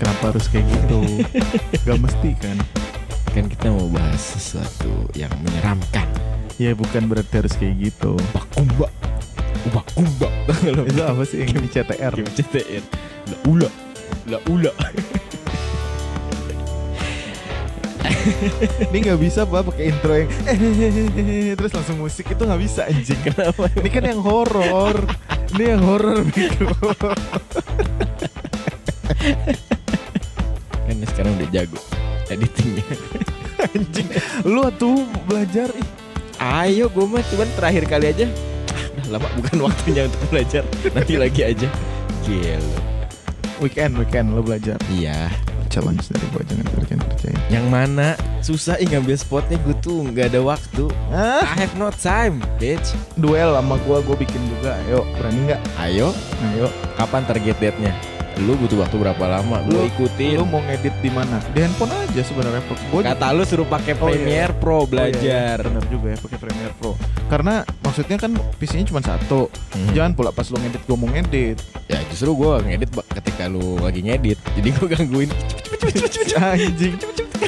Kenapa harus kayak gitu? Gak mesti kan? Kan kita mau bahas sesuatu yang menyeramkan. Ya bukan berarti harus kayak gitu. Ubah kumba. Ubah kumba. Itu apa sih yang di CTR? game CTR. La ula. La ula. Ini nggak bisa pak pakai intro yang eh terus langsung musik itu nggak bisa anjing. Kenapa? Ini kan yang horor. Ini yang horor Biko. Kan sekarang udah jago editingnya. anjing. Lu tuh belajar ih. Ayo gue mah cuman terakhir kali aja. Ah, udah lama bukan waktunya untuk belajar. Nanti lagi aja. Gila. Weekend weekend lo belajar. Iya. Challenge dari gua jangan kerjain kerjain. Yang mana susah ih ngambil spotnya gue tuh nggak ada waktu. Ah, I have no time, bitch. duel sama gua gua bikin juga. Ayo berani nggak? Ayo, Ayo. kapan target date-nya? Lu butuh waktu berapa lama? Lu, Lu- ikutin. Lu mau ngedit di mana? Di handphone aja sebenarnya. Gua Kata lu suruh pakai Oh, iya, Premiere Pro Oh, iya, iya. belajar. Bener juga ya pakai Premiere Pro. Karena maksudnya kan PC-nya cuma satu. Hmm. Jangan pula pas lu ngedit gua mau ngedit. Ya justru gue ngedit ketika lu lagi ngedit. Jadi gue gangguin. Anjing.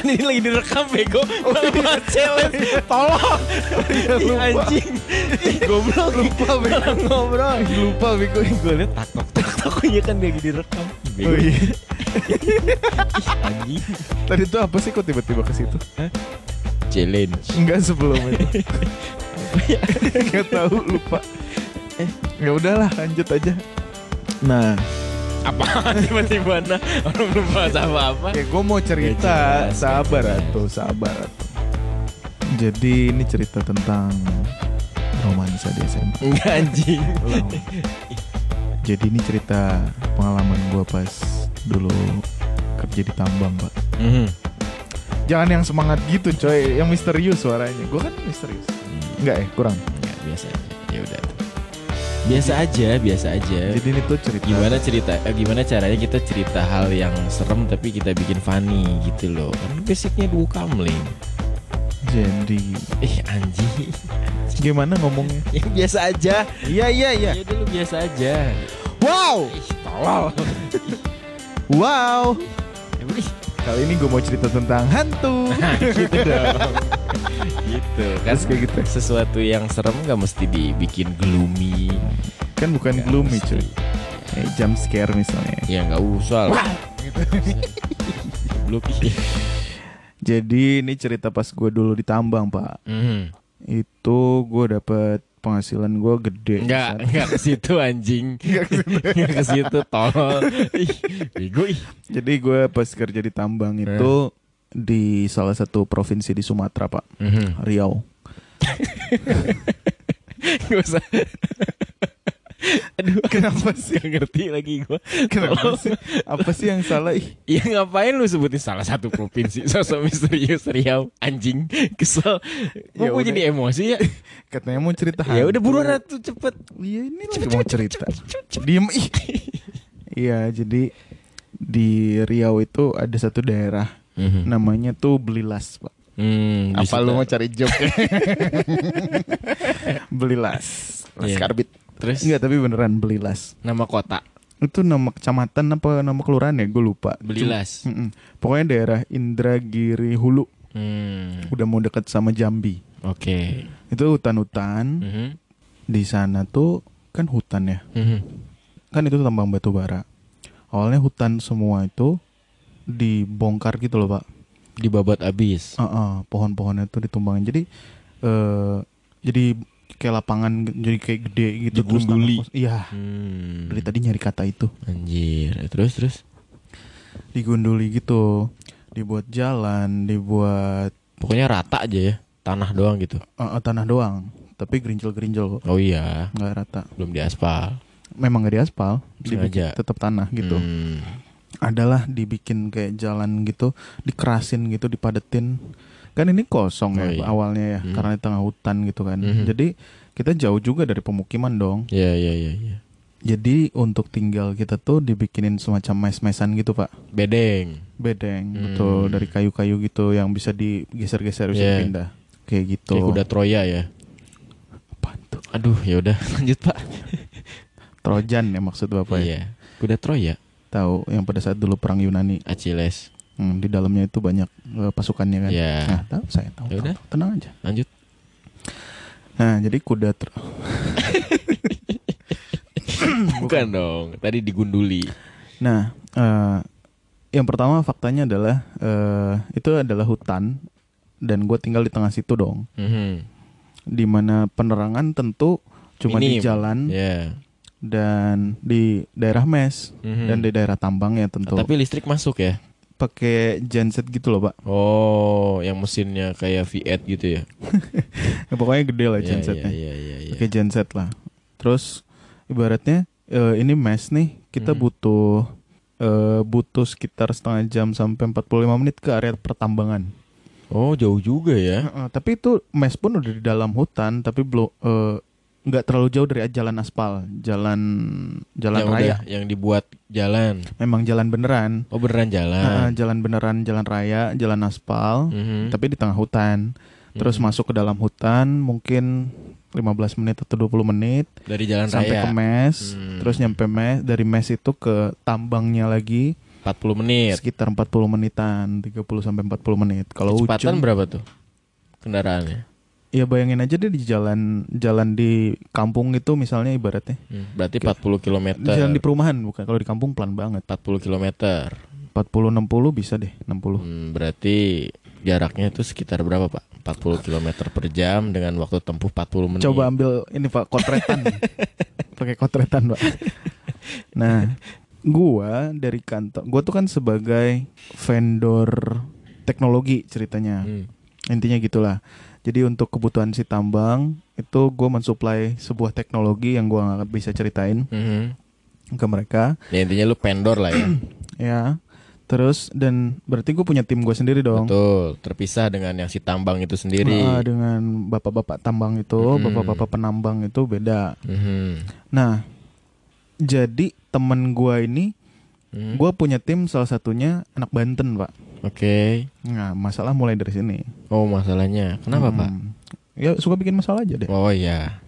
Kan ini lagi direkam bego. Malah challenge. Tolong. Iya, lupa. anjing. Goblok. Lupa bego. Malah ngobrol. Lupa bego. Gue liat taktok taktok iya kan lagi direkam. Bego. Oh, iya. Ih, anjing. Tadi tuh apa sih kok tiba-tiba ke situ? Challenge. Enggak sebelum itu. Enggak tahu lupa. Eh, ya udahlah lanjut aja. Nah, Apaan tiba-tiba nah orang belum bahas apa-apa. ya gue mau cerita. Jelas, sabar atuh, sabar atuh. Jadi ini cerita tentang romansa di SMP. Enggak anjing. Jadi ini cerita pengalaman gue pas dulu kerja di tambang, Pak. Mhm. Jangan yang semangat gitu, coy. Yang misterius suaranya. Gue kan misterius. Enggak ya, kurang. Enggak biasa. Ya udah. Biasa aja, biasa aja. Jadi ini tuh cerita. gimana cerita eh, gimana caranya kita cerita hal yang serem tapi kita bikin funny gitu loh. Kan basicnya dua kamling. Jadi Eh anjing. gimana ngomongnya? Yang biasa aja. Iya iya iya. Ya dulu biasa aja. Wow, Ih, tolol. wow. Kali ini gue mau cerita tentang hantu. gitu dong. Gitu kan kayak gitu. sesuatu yang serem nggak mesti dibikin gloomy. Kan bukan Nggak gloomy mesti. cuy. Kayak jump scare misalnya. Ya nggak usah lah. Goblok. Jadi ini cerita pas gue dulu di tambang pak. Mhm. Itu gue dapet penghasilan gue gede. Enggak, Besar. enggak ke situ anjing. Enggak ke situ tolol. Ih, bego ih. Jadi gue pas kerja di tambang itu di salah satu provinsi di Sumatera pak, Riau. Gak usah. Aduh, Kenapa sih? Gak ngerti lagi gua. Kenapa sih? Apa sih yang salah? Ya ngapain lu sebutin salah satu provinsi Sosok misterius Riau Anjing Kesel Ya Kok gue jadi emosi ya katanya mau cerita Ya udah buruan atuh cepet Iya ini lagi mau cerita. Diem ih. Iya jadi di Riau itu ada satu daerah namanya tuh Belilas pak. Hmm, Apa lu mau cari joke? Belilas. Las Iya. Karbit. Terus Enggak tapi beneran Belilas. nama kota Itu nama kecamatan apa nama kelurahan ya? Gue lupa. Belilas Cuma-. Pokoknya daerah Indragiri Hulu. hmm, Udah mau deket sama Jambi. Oke Itu hutan-hutan. Mhm. Di sana tuh kan hutan ya. Mhm. kan itu tambang batu bara. Awalnya hutan semua itu dibongkar gitu loh pak. Dibabat abis Heeh, pohon-pohonnya tuh ditumbangin. Jadi eh jadi kayak lapangan jadi kayak gede gitu terus Digunduli. kos- Iya. hmm. Dari tadi nyari kata itu. Anjir Terus terus Digunduli gitu. Dibuat jalan, dibuat Pokoknya rata aja ya Tanah doang gitu eh, eh, tanah doang. Tapi gerinjel-gerinjel kok. Oh iya Nggak rata. Belum diaspal Memang gak diaspal, Sengaja. tetap tanah gitu. Hmm. Adalah dibikin kayak jalan gitu, dikerasin gitu, dipadetin. Kan ini kosong ya Oh, iya. awalnya ya, Hmm. karena di tengah hutan gitu kan. Mhm. Jadi kita jauh juga dari pemukiman dong. Iya iya iya iya. Jadi untuk tinggal kita tuh dibikinin semacam mes-mesan gitu pak, Bedeng. bedeng, Hmm. betul dari kayu-kayu gitu yang bisa digeser-geser bisa Iya. dipindah, kayak gitu. Kayak kuda Troya ya. Apaan tuh? Aduh, ya udah lanjut pak. Trojan ya maksud bapak ya. Iya. Kuda Troya, Tahu yang pada saat dulu perang Yunani. Achilles. Hmm, di dalamnya itu banyak eh, pasukannya kan. Iya. Nah, tahu saya tahu. Ya udah. tahu. Tenang aja. Lanjut. Nah, jadi kuda tro- Bukan dong. Tadi digunduli. Nah, eh, yang pertama faktanya adalah eh, itu adalah hutan dan gue tinggal di tengah situ dong. Mhm. Di mana penerangan tentu cuma di Minim. jalan Ya. Dan di daerah mes Mhm. dan di daerah tambang ya tentu. Tapi listrik masuk ya? pakai genset gitu loh, Pak. Oh, yang mesinnya kayak V8 gitu ya? Ya, pokoknya gede lah Iya, gensetnya. Iya, iya, iya. Pakai genset lah. Terus ibaratnya eh, ini mes nih, kita Mhm. butuh eh, butuh sekitar setengah jam sampai 45 menit ke area pertambangan. Oh, jauh juga ya? Heeh, tapi itu mes pun udah di dalam hutan, tapi belum eh, nggak terlalu jauh dari jalan aspal, jalan jalan yang raya. udah- yang dibuat jalan. Memang jalan beneran. Oh, beneran jalan. jalan beneran, jalan raya, jalan aspal, Mhm. tapi di tengah hutan. Terus Mhm. masuk ke dalam hutan mungkin 15 menit atau 20 menit dari jalan sampai raya ke mes, Hmm. terus nyampe mes, dari mes itu ke tambangnya lagi 40 menit. sekitar 40 menitan, 30 sampai 40 menit. Kalau Kecepatan hujan berapa tuh? Kendaraannya. Ya bayangin aja deh di jalan jalan di kampung itu misalnya ibaratnya Hmm, berarti Oke. 40 km. di jalan di perumahan bukan kalau di kampung pelan banget 40 km. 40 60 bisa deh 60 Hmm, berarti jaraknya itu sekitar berapa, Pak? 40 km per jam dengan waktu tempuh 40 menit. coba ambil ini pak kotretan pakai kotretan pak nah gua dari kantor gua tuh kan sebagai vendor teknologi ceritanya Hmm. intinya gitulah jadi untuk kebutuhan si tambang itu gue mensuplai sebuah teknologi yang gua nggak bisa ceritain Mhm. ke mereka Ya intinya lu pendor lah ya. ya terus dan berarti gue punya tim gue sendiri dong Betul, terpisah dengan yang si tambang itu sendiri. Ah, dengan bapak-bapak tambang itu Mm-mm. bapak-bapak penambang itu beda Mhm. nah jadi temen gua ini Hmm. gua punya tim salah satunya anak Banten pak Oke. nah masalah mulai dari sini Oh, masalahnya. Kenapa, Pak? Hmm. ya suka bikin masalah aja deh Oh iya.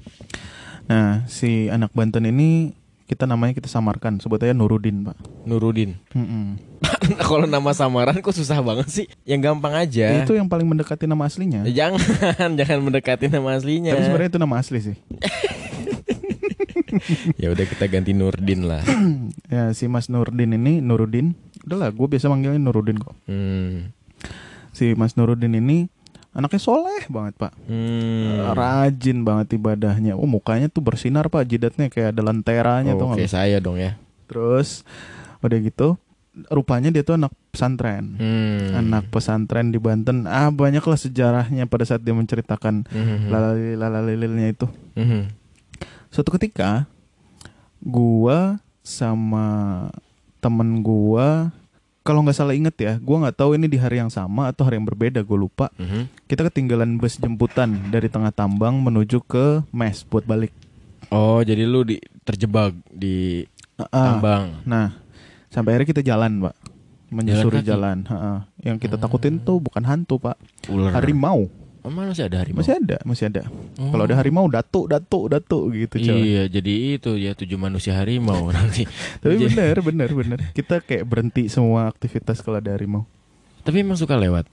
nah si anak Banten ini kita namanya kita samarkan sebut aja Nurudin pak Nurudin. Mm-mm. Kalau nama samaran kok susah banget sih. Yang gampang aja. itu yang paling mendekati nama aslinya Ya, jangan, jangan mendekati nama aslinya. tapi sebenarnya itu nama asli sih ya udah kita ganti Nurdin lah. ya si Mas Nurudin ini Nurudin udahlah gue biasa manggilnya Nurudin kok Hmm. si Mas Nurudin ini anaknya soleh banget pak Hmm. rajin banget ibadahnya oh mukanya tuh bersinar pak jidatnya kayak ada lenteranya Oh, tuh Oke, saya dong ya. terus udah gitu rupanya dia tuh anak pesantren Hmm. anak pesantren di Banten ah banyak lah sejarahnya pada saat dia menceritakan lalalil lalalililnya itu Mhm. suatu ketika gua sama temen gua kalau nggak salah inget ya gua nggak tahu ini di hari yang sama atau hari yang berbeda gue lupa Mhm. kita ketinggalan bus jemputan dari tengah tambang menuju ke mes buat balik Oh, jadi lu di terjebak di Ah, tambang. nah sampai akhirnya kita jalan pak menyusuri kaki? jalan Ha-ha. yang kita takutin tuh bukan hantu pak Ular. harimau Oh, mana masih ada harimau? masih ada masih ada Oh. kalau ada harimau datuk datuk datuk gitu coy Iya, jadi itu ya tujuh manusia harimau nanti. tapi Jadi- bener bener bener kita kayak berhenti semua aktivitas kalau ada harimau Tapi emang suka lewat.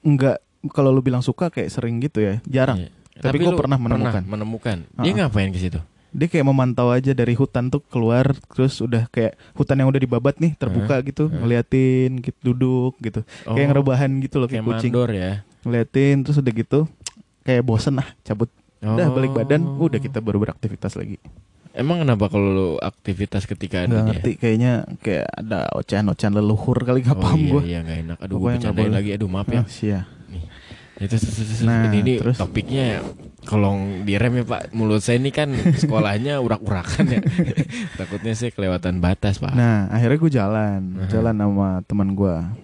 Enggak, kalau lu bilang suka kayak sering gitu ya, jarang. Iya. Tapi gua lu pernah menemukan. menemukan. Dia Ha-ha. ngapain ke situ? Dia kayak memantau aja dari hutan tuh keluar, terus udah kayak hutan yang udah dibabat nih terbuka gitu, ngeliatin, gitu, duduk gitu, kayak Oh, ngerebahan gitu loh Kayak kayak kucing. mandor ya. Ngeliatin terus udah gitu, kayak bosen lah, cabut. Udah Oh. balik badan, udah kita baru beraktivitas lagi. Emang kenapa kalau lu aktivitas ketika ada ngerti, kayaknya kayak ada ocehan-ocehan leluhur kali nggak Oh paham iya, gua. iya nggak enak. Aduh, gue bercandain lagi. Aduh, maaf ya. Ah, sia. Nih. Itu. Nah, ini, ini terus? topiknya kalau direm ya Pak. Mulut saya ini kan sekolahnya urak-urakan ya. Takutnya saya kelewatan batas Pak. Nah, akhirnya gue jalan, Aha. jalan sama teman gua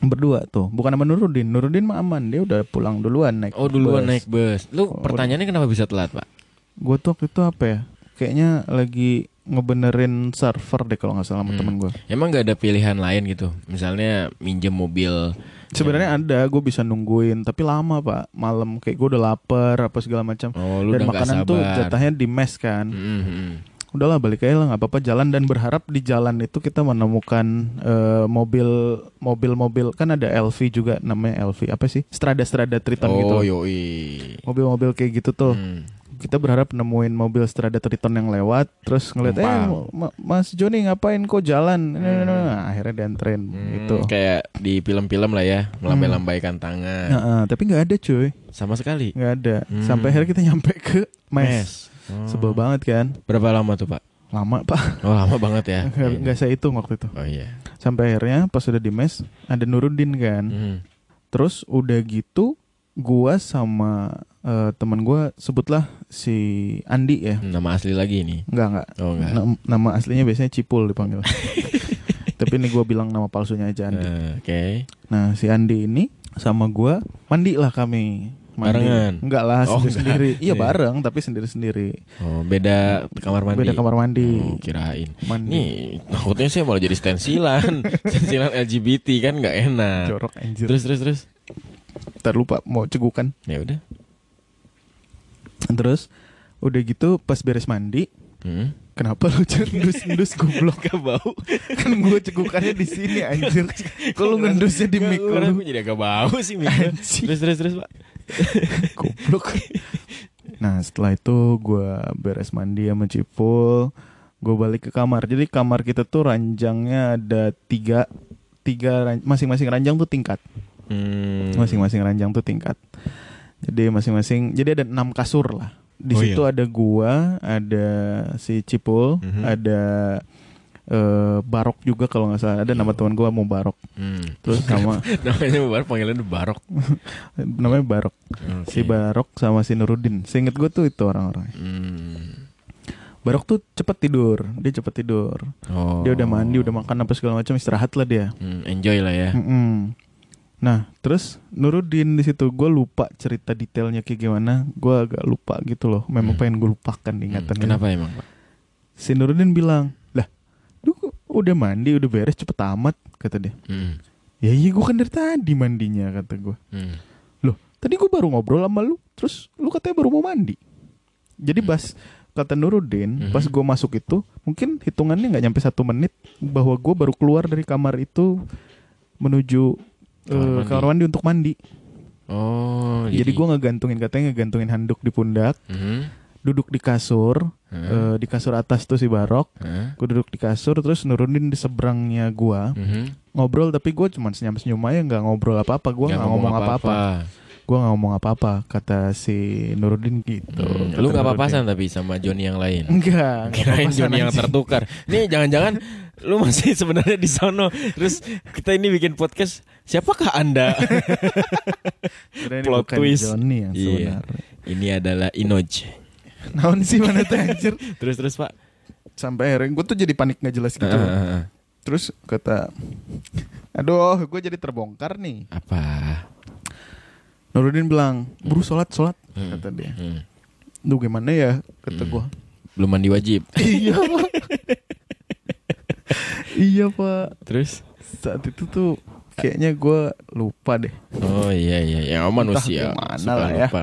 berdua tuh, bukan sama Nurudin. Nurudin mah aman, dia udah pulang duluan naik. oh duluan bus. naik bus. Lu Oh, pertanyaannya kenapa bisa telat Pak? Gue tuh waktu itu apa ya? Kayaknya lagi ngebenerin server deh kalau nggak salah sama Hmm. temen gue. Emang nggak ada pilihan lain gitu? Misalnya minjem mobil. Sebenarnya ada, gue bisa nungguin, tapi lama pak. Malam kayak gue udah lapar apa segala macam. Oh Dan makanan tuh jatahnya di mes kan. Mm, mm, mm. Udahlah balik aja lah nggak apa-apa jalan dan berharap di jalan itu kita menemukan eh, mobil mobil mobil kan ada LV juga namanya LV apa sih Strada Strada Triton gitu Oh yoi. mobil-mobil kayak gitu tuh Hmm. kita berharap nemuin mobil Strada Triton yang lewat terus ngeliat eh. Ma- Mas Joni ngapain kok jalan nah, akhirnya dianterin Hmm, gitu Kayak di film-film lah ya, melambai-lambaikan tangan. Nah, eh, tapi nggak ada cuy Sama sekali. nggak ada Hmm. sampai akhirnya kita nyampe ke mes, Mes. Oh. sebel banget kan Berapa lama tuh pak? lama pak Oh lama banget ya. nggak nggak saya hitung waktu itu Oh iya. sampai akhirnya pas udah di mes ada Nurudin kan Hmm. terus udah gitu gua sama eh, teman gua sebutlah si Andi ya Nama asli lagi nih. Enggak enggak Oh enggak. Nam- nama aslinya biasanya Cipul dipanggil tapi ini gua bilang nama palsunya aja Andi Eh, Oke. nah si Andi ini sama gua mandi lah kami. Barengan? enggak lah Oh, sendiri sendiri enggak. iya Iya. bareng tapi sendiri sendiri Oh beda kamar mandi. beda kamar mandi Oh, kirain. mandi Nih, takutnya saya malah jadi stensilan. stensilan LGBT kan nggak enak. jorok anjir Terus terus terus. Ntar lupa mau cegukan Ya udah. terus udah gitu pas beres mandi Hmm. Kenapa lu ngendus-ngendus goblok gak bau? Kan gue cegukannya di sini anjir. Kalau lu ngendusnya di mic lu gue jadi agak bau sih mic. Terus terus terus pak. goblok. Nah, setelah itu gue beres mandi sama Cipul, gue balik ke kamar. Jadi kamar kita tuh ranjangnya ada tiga, tiga masing-masing ranjang tuh tingkat. Hmm. Masing-masing ranjang tuh tingkat. Jadi masing-masing, jadi ada enam kasur lah. Di Oh, situ iya. ada gua, ada si Cipul, Mhm. ada eh, Barok juga kalau nggak salah. Ada nama teman gua mau Barok. Hmm. Terus sama Namanya Barok panggilannya Barok. namanya Barok. Si Oke. Barok sama si Nurudin. Seinget gua tuh itu orang-orang. Hmm. Barok tuh cepet tidur, dia cepet tidur. Oh. Dia udah mandi, udah makan apa segala macam, istirahat lah dia. Hmm, enjoy lah ya. Mm-mm. Nah, terus Nurudin di situ gue lupa cerita detailnya kayak gimana. Gue agak lupa gitu loh. Memang Hmm. pengen gue lupakan Hmm, ingatannya. Kenapa emang pak? Si Nurudin bilang, lah, lu udah mandi, udah beres cepet amat, kata dia. Hmm. Ya iya gue kan dari tadi mandinya, kata gue. Hmm. Loh, tadi gue baru ngobrol sama lu, terus lu katanya baru mau mandi. Jadi bas kata Nurudin, Mhm. pas gue masuk itu, mungkin hitungannya nggak nyampe satu menit bahwa gue baru keluar dari kamar itu menuju Kamar mandi. kamar mandi untuk mandi. Oh. Jadi gue ngegantungin katanya ngegantungin handuk di pundak, Hmm. duduk di kasur, Hmm. eh, di kasur atas tuh si Barok. Hah? Gue duduk di kasur terus nurunin di seberangnya gua Mhm. ngobrol tapi gue cuma senyum senyum aja nggak ngobrol apa apa gue Nggak ngomong apa apa gue nggak ngomong apa apa kata si Nurudin gitu Hmm, Kata Lu nggak Nurudin. papasan tapi sama Johnny yang lain. enggak nggak Kirain Johnny yang tertukar. Nih jangan-jangan lu masih sebenarnya di sono. Terus kita ini bikin podcast. Siapakah anda? Ini plot bukan twist. Johnny yang Iya. ini adalah Inoj. naon sih mana tuh anjir Terus terus pak. sampai akhirnya gue tuh jadi panik nggak jelas gitu ah. terus kata aduh gue jadi terbongkar nih Apa? Nurudin bilang buru sholat sholat Hmm. kata dia Hmm. Duh gimana ya kata Hmm. gue Belum mandi wajib. iya iya pak Terus? saat itu tuh kayaknya gue lupa deh Oh iya iya. Yang Entah manusia. gimana suka lah ya. lupa.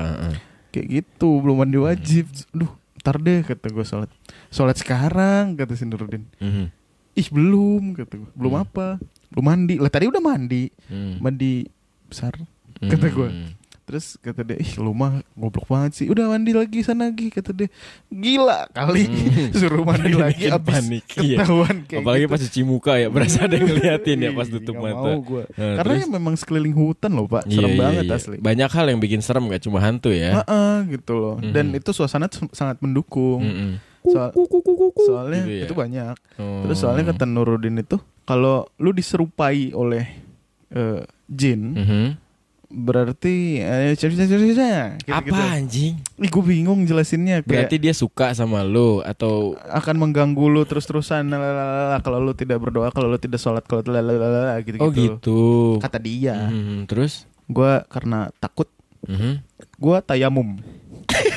Kayak gitu belum mandi wajib duh ntar deh kata gue sholat sholat sekarang kata si Nurudin Mhm. ih belum kata gue belum Hmm. apa belum mandi lah tadi udah mandi Hmm. mandi besar kata gue Hmm. Terus kata dia ih lu mah goblok banget sih udah mandi lagi sana lagi kata dia gila kali Hmm. suruh mandi lagi abis panik, iya. ketahuan kayak Apalagi gitu. pas cuci muka ya, berasa ada yang ngeliatin ya pas tutup mata. mau gua. Nah, karena terus? ya memang sekeliling hutan loh pak Iya, serem iya, banget iya. asli Banyak hal yang bikin serem gak cuma hantu ya. Heeh, gitu loh dan Mhm. itu suasana sangat mendukung Mm-mm. Soal- soalnya Gitu ya? itu banyak Oh. terus soalnya kata Nurudin itu kalau lu diserupai oleh eh, jin Mhm. Berarti eh, cerita cerita Apa anjing? Ih gue bingung jelasinnya kayak Berarti dia suka sama lu atau akan mengganggu lu terus-terusan lalalala, kalau lu tidak berdoa kalau lu tidak sholat kalau lalalala, gitu-gitu Oh gitu. kata dia Mhm. Terus? gua karena takut Mhm. gua tayamum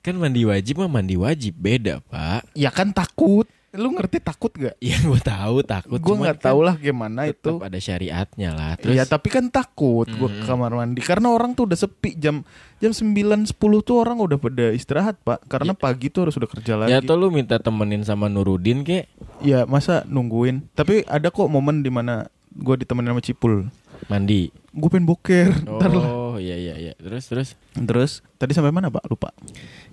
Kan mandi wajib mah mandi wajib beda pak. ya kan takut lu ngerti takut gak? Ya gue tahu takut. Gue nggak kan tahu lah gimana itu. ada syariatnya lah. Terus Iya tapi kan takut gue ke kamar mandi karena orang tuh udah sepi jam jam 9 10 tuh orang udah pada istirahat pak karena pagi tuh harus udah kerja lagi. ya tuh lu minta temenin sama Nurudin kek Ya masa nungguin. Tapi ada kok momen di mana gue ditemenin sama Cipul. mandi. Gue pengen boker. Ntar lah. Oh iya iya iya. Terus terus Terus tadi sampai mana pak? Lupa.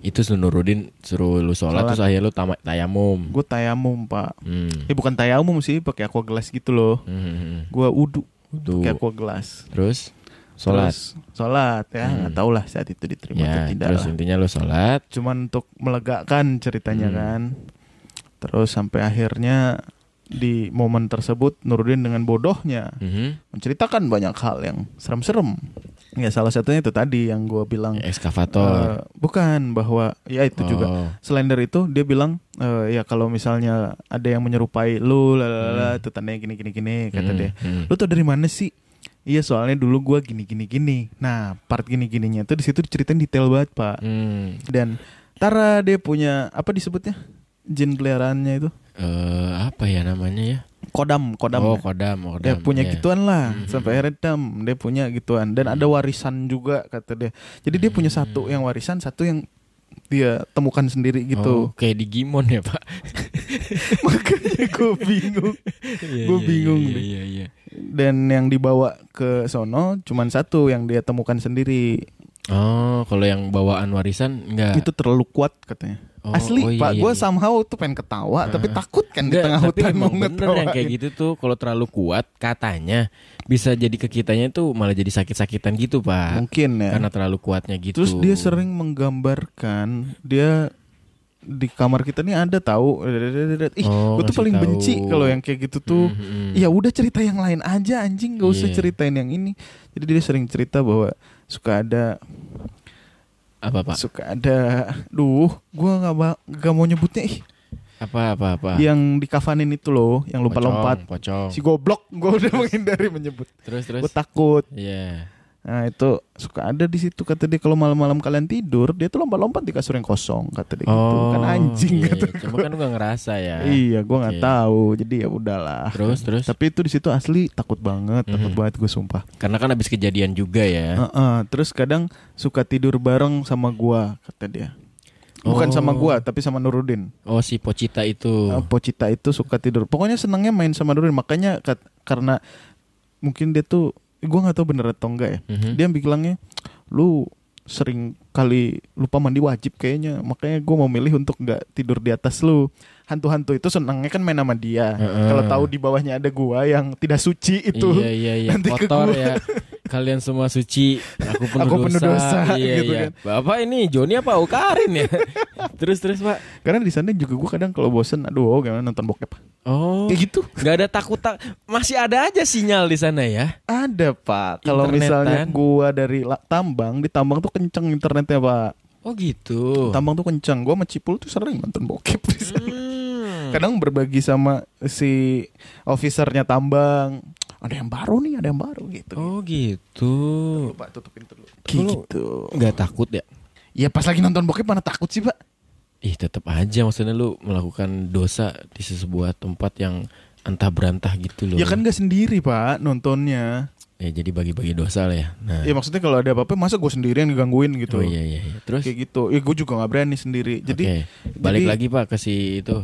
itu su Nurudin suruh lu sholat, Sholat. terus akhirnya lu tama- tayamum. Gue tayamum pak. Hmm. Eh bukan tayamum sih, pakai aqua gelas gitu loh. Hmm. Gue udu Wudu. pakai aqua gelas. Terus sholat. Terus sholat ya Hmm. nggak tahu lah saat itu diterima atau Ya, tidak terus lah. intinya lu sholat. Cuman untuk melegakan ceritanya Hmm. kan. Terus sampai akhirnya di momen tersebut Nurudin dengan bodohnya Mhm. menceritakan banyak hal yang serem-serem. Ya salah satunya itu tadi yang gue bilang Ekskavator. eh, bukan bahwa ya itu juga Oh. selain dari itu dia bilang eh, ya kalau misalnya ada yang menyerupai lu lalala Hmm. itu tandanya gini gini gini kata Hmm, dia hmm. lu tau dari mana sih iya soalnya dulu gua gini gini gini nah part gini gininya tuh di situ diceritain detail banget pak Hmm. dan Tara dia punya apa disebutnya jin peliharaannya itu Eh, apa ya namanya ya? Kodam kodam oh, ya. kodam, kodam. dia punya ya. gituan lah Mhm. sampai akhirnya dam dia punya gituan dan ada warisan juga kata dia jadi dia punya satu yang warisan satu yang dia temukan sendiri Oh, gitu kayak di Gimon ya, Pak. makanya gue bingung Iya, Gua iya, bingung Iya, nih. iya, iya. dan yang dibawa ke sono cuman satu yang dia temukan sendiri Oh, kalau yang bawaan warisan enggak. itu terlalu kuat katanya Oh, asli oh iya, pak iya, gue iya. somehow tuh pengen ketawa tapi Heeh. takut kan di Enggak, tengah tapi hutan emang mau bener yang kayak gitu tuh kalau terlalu kuat katanya bisa jadi ke kitanya tuh malah jadi sakit-sakitan gitu pak mungkin ya karena terlalu kuatnya gitu terus dia sering menggambarkan dia di kamar kita nih ada tahu ih Oh, gue tuh paling tahu. benci kalau yang kayak gitu tuh Mhm. ya udah cerita yang lain aja anjing gak usah Iya. ceritain yang ini jadi dia sering cerita bahwa suka ada. Apa pak? Suka ada. Duh gua nggak nggak mau nyebutnya ih. Apa apa apa? Yang dikafanin itu loh yang lompat-lompat pocong, pocong. si goblok gua udah menghindari menyebut. Terus terus? Gua takut. Iya. Nah itu suka ada di situ kata dia kalau malam-malam kalian tidur dia tuh lompat-lompat di kasur yang kosong kata dia gitu kan anjing iya, kata iya. cuma kan lu gak ngerasa ya iya gua nggak Oke. tahu jadi ya udahlah terus terus tapi itu di situ asli takut banget takut Mhm. banget gue sumpah karena kan habis kejadian juga ya Heeh, terus kadang suka tidur bareng sama gua kata dia bukan Oh. sama gua tapi sama Nurudin oh si Pocita itu Uh, Pocita itu suka tidur. Pokoknya senangnya main sama Nurudin. Makanya kat- karena mungkin dia tuh gue nggak tahu bener atau enggak ya. Mhm. Dia bilangnya lu sering kali lupa mandi wajib kayaknya. Makanya gue mau milih untuk nggak tidur di atas lu. Hantu-hantu itu senangnya kan main sama dia. Heeh. Kalau tahu di bawahnya ada gua yang tidak suci itu. Iya iya iya Nanti ke kotor gua. ya. Kalian semua suci, aku penuh Aku dosa. penuh dosa, Iya gitu iya. kan. Bapak ini Joni apa Ukarin ya? terus terus Pak. Karena di sana juga gue kadang kalau bosen, aduh gimana nonton bokep. Oh. Kayak gitu. nggak ada takut tak masih ada aja sinyal di sana ya. Ada pak. Kalau misalnya gua dari tambang, di tambang tuh kenceng internetnya pak. Oh gitu. Tambang tuh kenceng. Gue sama Cipul tuh sering nonton bokep di sana. Hmm. Kadang berbagi sama si officernya tambang. Ada yang baru nih, ada yang baru gitu. Oh gitu. Lupa tutupin dulu. Gitu. Nggak takut ya? Ya pas lagi nonton bokep mana takut sih pak? Ih tetap aja maksudnya lu melakukan dosa di sebuah tempat yang entah berantah gitu loh. Ya kan gak sendiri pak nontonnya. Ya jadi bagi-bagi dosa lah ya. Nah. Ya maksudnya kalau ada apa-apa masa gue sendirian digangguin gitu. Oh iya iya iya. Terus Kayak gitu. Ya gue juga gak berani sendiri. Jadi Oke. balik jadi- lagi Pak ke si itu.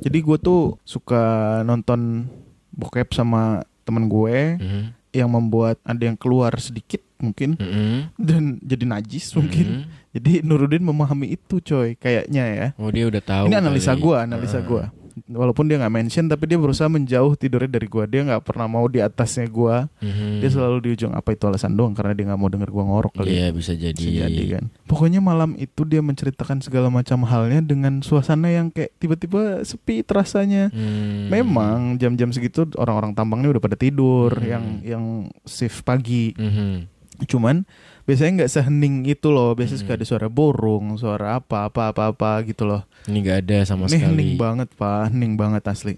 jadi gue tuh suka nonton bokep sama temen gue Mhm. yang membuat ada yang keluar sedikit mungkin Mhm. dan jadi najis mungkin. Mhm. Jadi Nurudin memahami itu coy kayaknya ya. Oh dia udah tahu. Ini analisa gua, analisa Ah. gua. Walaupun dia nggak mention tapi dia berusaha menjauh tidurnya dari gua. Dia nggak pernah mau di atasnya gua. Mhm. Dia selalu di ujung apa itu alasan doang karena dia nggak mau denger gua ngorok kali. Iya ya. bisa jadi. Bisa jadi kan. Pokoknya malam itu dia menceritakan segala macam halnya dengan suasana yang kayak tiba-tiba sepi terasanya. Hmm. Memang jam-jam segitu orang-orang tambangnya udah pada tidur Hmm. yang yang shift pagi. Mhm. Cuman biasanya nggak sehening itu loh. Biasanya Hmm. suka ada suara burung, suara apa apa apa apa gitu loh. Ini nggak ada sama Ini sekali. hening banget pak, hening banget asli.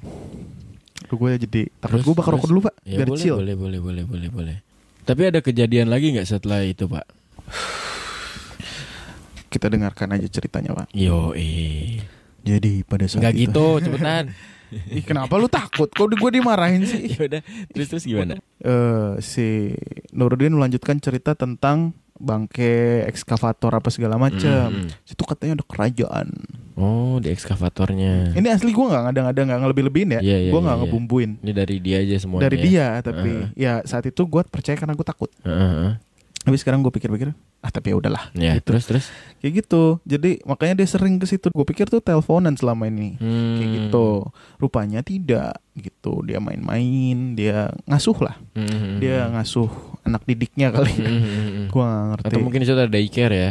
Lu gue jadi takut gue bakal terus? rokok dulu pak, Ya biar boleh, chill. boleh boleh boleh boleh boleh. Tapi ada kejadian lagi nggak setelah itu Pak? Kita dengarkan aja ceritanya pak. Yo eh. Jadi pada saat Enggak itu gitu, cepetan. Ih, kenapa lu takut? Kok gue dimarahin sih? ya udah, terus terus gimana? eh si Nurdin melanjutkan cerita tentang bangke ekskavator apa segala macam. Mm, mm. Situ katanya ada kerajaan. Oh, di ekskavatornya. Ini asli gue nggak ada-ada nggak ngelebih-lebihin ya. Iya, iya, gue nggak iya, iya. ngebumbuin Ini dari dia aja semuanya. dari dia. Tapi Heeh. ya saat itu gue percaya karena gue takut. Heeh, heeh. Tapi sekarang gue pikir-pikir, ah tapi ya udahlah. Ya, Gitu. terus terus. Kayak gitu. Jadi makanya dia sering ke situ. Gue pikir tuh teleponan selama ini. Hmm. Kayak gitu. Rupanya tidak gitu. Dia main-main, dia ngasuh lah. Hmm. Dia ngasuh anak didiknya kali. Hmm, hmm, hmm. Gua gak ngerti. Atau mungkin itu ada daycare ya.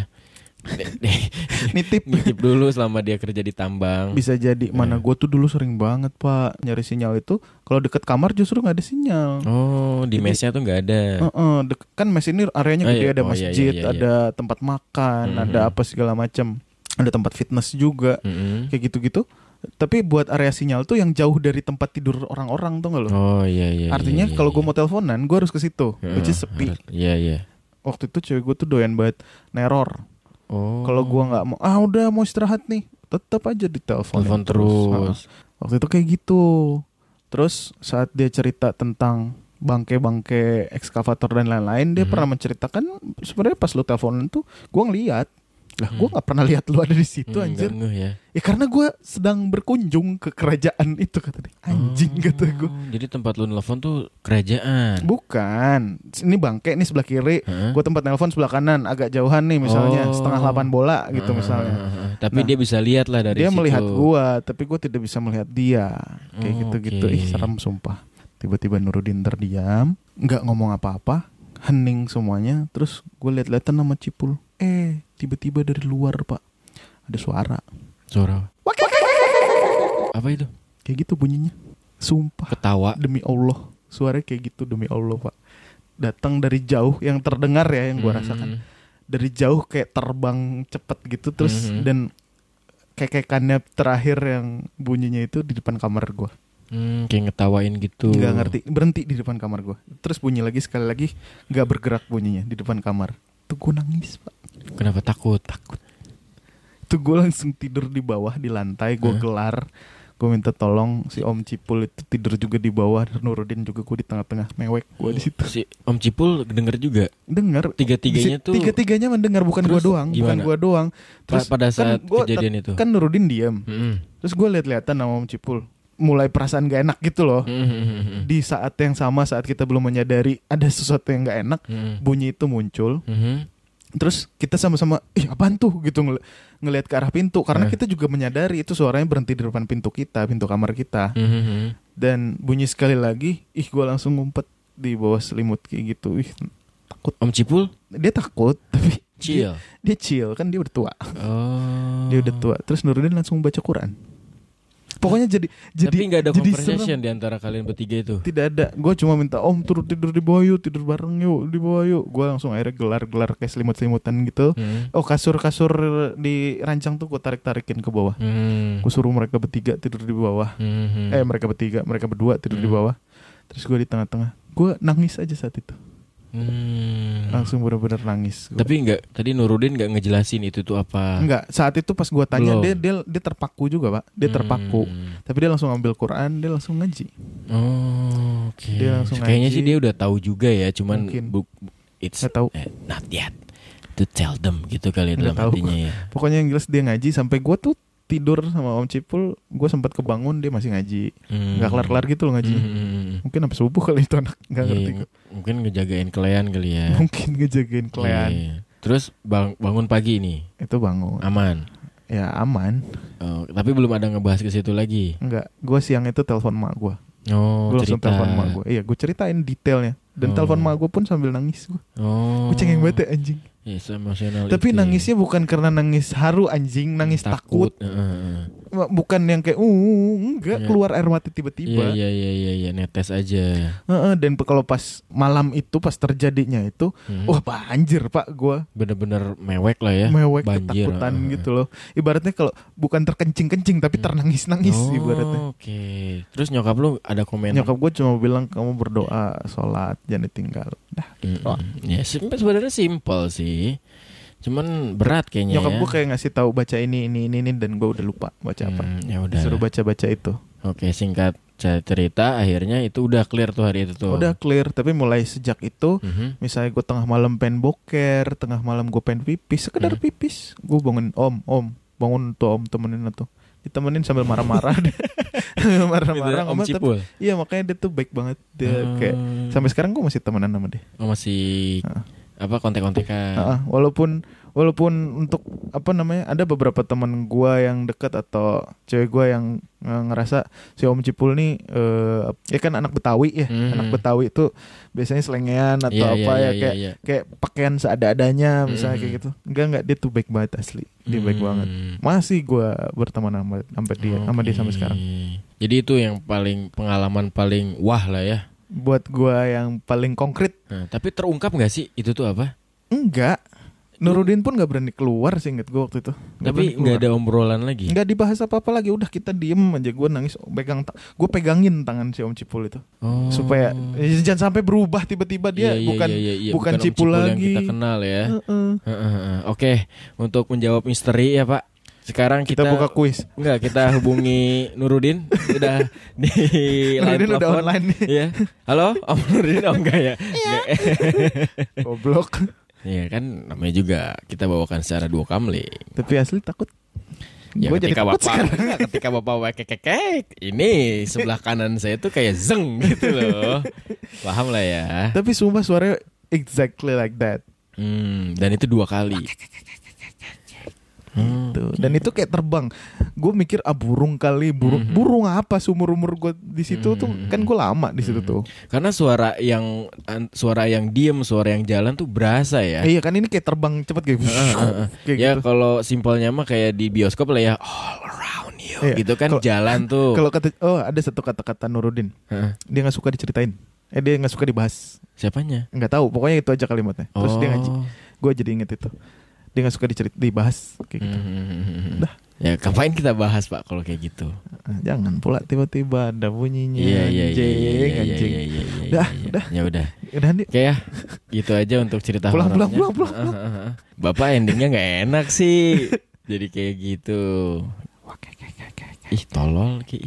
nitip Nitip dulu selama dia kerja di tambang. bisa jadi mana Eh. gue tuh dulu sering banget pak nyari sinyal itu kalau deket kamar justru nggak ada sinyal Oh, di Jadi- mesnya tuh nggak ada. Heeh, dek- kan mes ini areanya Oh, gede iya. ada Oh, iya, masjid iya, iya, ada tempat makan Mhm. ada apa segala macam ada tempat fitness juga Mm-mm. kayak gitu-gitu tapi buat area sinyal tuh yang jauh dari tempat tidur orang-orang tuh nggak lo Oh iya iya. artinya iya, kalau iya. gue mau teleponan gue harus ke situ Heeh, which is sepi Iya iya. waktu itu cewek gue tuh doyan banget neror Oh. kalau gue nggak mau ah udah mau istirahat nih tetap aja ditelepon telepon terus. Waktu itu kayak gitu. Terus saat dia cerita tentang bangke-bangke ekskavator dan lain-lain, dia Mhm. pernah menceritakan sebenarnya pas lu teleponan tuh gua ngeliat. Lah, gua Hmm. nggak pernah lihat lu ada di situ Hmm, anjir. ngeh ya. Ya karena gua sedang berkunjung ke kerajaan itu kata dia. Anjing Oh, kata gua. Jadi tempat lu nelfon tuh kerajaan. Bukan. Ini bangke nih sebelah kiri. Heeh. Gua tempat telepon sebelah kanan agak jauhan nih misalnya Oh. setengah delapan bola gitu Heeh, misalnya. heeh. Tapi Nah, dia bisa lihat lah dari dia situ. melihat gua tapi gua tidak bisa melihat dia kayak Oh, gitu-gitu oke. ih serem sumpah tiba-tiba Nurudin terdiam nggak ngomong apa-apa hening semuanya terus gue lihat-lihatan nama Cipul eh. Tiba-tiba dari luar pak. Ada suara. Suara. Apa? Itu? kayak gitu bunyinya. Sumpah. Ketawa. demi Allah. Suaranya kayak gitu demi Allah pak. Datang dari jauh yang terdengar ya yang gua Hmm. rasakan. Dari jauh kayak terbang cepet gitu terus Mhm. dan kekekannya terakhir yang bunyinya itu di depan kamar gua. Hmm, kayak ngetawain gitu. nggak ngerti berhenti di depan kamar gua. Terus bunyi lagi sekali lagi nggak bergerak bunyinya di depan kamar. Tuh gue nangis pak Kenapa takut? Takut. tuh gue langsung tidur di bawah di lantai gue Hah? gelar gue minta tolong si Om Cipul itu tidur juga di bawah Nurudin juga gue di tengah-tengah mewek gue di situ Si Om Cipul denger juga. dengar Tiga-tiganya tuh tiga-tiganya mendengar bukan Terus gua doang bukan gimana? gua doang pa- pada saat gua kejadian itu. kan Nurudin diam Mm-mm. terus gue lihat-lihatan sama Om Cipul mulai perasaan gak enak gitu loh Mm-mm. di saat yang sama saat kita belum menyadari ada sesuatu yang gak enak Mm-mm. bunyi itu muncul Mhm. Terus kita sama-sama ih apaan tuh? Gitu ngel- ngelihat ke arah pintu. Karena Eh. kita juga menyadari itu suaranya berhenti di depan pintu kita pintu kamar kita. Mhm. dan bunyi sekali lagi ih gue langsung ngumpet di bawah selimut kayak gitu. Ih takut. Om Cipul? Dia takut tapi chill. dia, dia chill kan dia udah tua. Oh. dia udah tua. Terus Nurudin langsung baca Quran pokoknya jadi jadi Tapi nggak ada jadi conversation serem. di antara kalian bertiga itu. tidak ada gue cuma minta om turun tidur di bawah yuk tidur bareng yuk di bawah yuk gue langsung akhirnya gelar gelar kayak selimut selimutan gitu Hmm. oh kasur kasur di rancang tuh gue tarik tarikin ke bawah Hmm. gue suruh mereka bertiga tidur di bawah Mhm. eh mereka bertiga mereka berdua tidur di Hmm. bawah terus gue di tengah-tengah gue nangis aja saat itu Hmm. langsung bener-bener nangis Gua- Tapi nggak tadi Nurudin nggak ngejelasin itu tuh apa. enggak saat itu pas gue tanya Belum. dia dia dia terpaku juga pak dia terpaku Hmm. tapi dia langsung ambil Quran dia langsung ngaji Oh, oke. Dia langsung Kayaknya ngaji. sih dia udah tahu juga ya, cuman Mungkin. bu, bu- it's Nggak tahu. eh, not yet to tell them gitu kali Nggak dalam tahu. hatinya ya. pokoknya yang jelas dia ngaji sampai gue tuh tidur sama Om Cipul gue sempat kebangun dia masih ngaji Hmm. nggak kelar-kelar gitu loh ngaji Hmm. mungkin sampai subuh kali itu anak nggak Iya, ngerti gua. Mungkin ngejagain kalian kali ya. mungkin ngejagain kalian Iya. Terus bang, bangun pagi nih, itu bangun aman. ya aman Oh, tapi belum ada ngebahas ke situ lagi. Enggak, gue siang itu telepon mak gue. Oh, gue langsung cerita. telepon mak gue. Iya, gue ceritain detailnya. Dan Oh. telepon mak gue pun sambil nangis gue. Oh. Gue cengeng banget ya anjing. Yes, emosional Tapi itu ya. nangisnya bukan karena nangis haru anjing, nangis takut. Heeh, heeh. Bukan yang kayak uh enggak Iya. keluar air mati Iya, tiba-tiba. iya, iya, iya, iya, netes aja. Heeh, dan kalau pas malam itu pas terjadinya itu, Hmm. wah banjir pak gue. bener-bener mewek lah ya. Mewek banjir. ketakutan heeh. gitu loh. Ibaratnya kalau bukan terkencing-kencing tapi Hmm. ternangis-nangis Oh, ibaratnya. Oke. Terus nyokap lu ada komen? Nyokap gue cuma bilang kamu berdoa, sholat, jangan ditinggal. Dah, gitu Mm-mm. doang. Ya sebenarnya simpel sih. Cuman berat kayaknya Nyokap ya. gue kayak ngasih tahu baca ini ini ini, ini dan gue udah lupa baca apa. Hmm, ya udah. Disuruh baca-baca itu. Oke, singkat ce- cerita akhirnya itu udah clear tuh hari itu tuh. Udah clear, tapi mulai sejak itu Mhm. misalnya gue tengah malam pengen boker, tengah malam gue pengen pipis, sekedar Hmm. pipis, gue bangun om, om, bangun tuh om temenin tuh, ditemenin sambil marah-marah, marah-marah Om tapi- Cipul. iya makanya dia tuh baik banget, dia Hmm. kayak sampai sekarang gue masih temenan sama dia, Oh, masih Heeh. Apa kontek-kontekan. Heeh, walaupun walaupun untuk apa namanya ada beberapa teman gue yang deket atau cewek gue yang eh, ngerasa si om Cipul nih, eh, ya kan anak Betawi ya, Hmm. anak Betawi itu biasanya selengean atau Iya, apa iya, ya iya, kayak iya. kayak pakaian seada-adanya misalnya Mhm. kayak gitu. Enggak enggak dia tuh baik banget asli. Dia baik Hmm. banget. Masih gua berteman sama sampai dia sama dia sampai sekarang. Jadi itu yang paling pengalaman paling wah lah ya. Buat gua yang paling konkret Nah, tapi terungkap nggak sih itu tuh apa? enggak. Nurudin pun nggak berani keluar sih inget gua waktu itu. Nggak tapi nggak ada obrolan lagi. Nggak dibahas apa-apa lagi. Udah kita diem aja. Gua nangis. Pegang, gua pegangin tangan si Om Cipul itu Oh. supaya eh, jangan sampai berubah tiba-tiba dia Iya, iya, bukan iya, iya, iya. bukan Om Cipul yang lagi. kita kenal ya. Heeh. Heeh, heeh. Oke, untuk menjawab misteri ya Pak. Sekarang Kita, kita, buka kuis. Enggak, kita hubungi Nurudin udah di Nurudin udah online nih. Iya. Halo, Om Nurudin oh enggak ya? Enggak. Goblok. Iya kan namanya juga kita bawakan secara dua kamling. Tapi asli takut. Ya Gua jadi ketika takut bapak sekarang. ketika bapak wekek ini sebelah kanan saya tuh kayak zeng gitu loh. Paham lah ya. Tapi sumpah suaranya exactly like that. Hmm, dan itu dua kali. Hmm. Tuh. Dan itu kayak terbang. Gue mikir ah burung kali, burung Mhm. burung apa seumur umur gue di situ tuh Mhm. kan gue lama di situ Mhm. tuh. Karena suara yang an- suara yang diem, suara yang jalan tuh berasa ya. Iya kan ini kayak terbang cepet kayak, heeh. kayak ya gitu. kalau simpelnya mah kayak di bioskop lah ya all around you Iya. gitu kan Kalau- jalan tuh. Kalau kata oh ada satu kata-kata Nurudin, Heeh. dia nggak suka diceritain. Eh dia nggak suka dibahas. Siapanya? Nggak tahu, pokoknya itu aja kalimatnya. Terus dia ngaji. Oh. Gue jadi inget itu. Dia nggak suka dicerit dibahas kayak gitu. Hmm. Dah. Ya ngapain kita bahas pak kalau kayak gitu? Ah, Jangan pula tiba-tiba ada bunyinya Iya iya iya anjing, iya iya anjing. iya iya. iya, Dah, iya. udah. Ya udah. Udah nih. Oke ya, gitu aja untuk cerita Pulang, horornya. pulang, pulang, pulang, Heeh, heeh, heeh. Bapak endingnya nggak enak sih. Jadi kayak gitu. Ih tolol ki.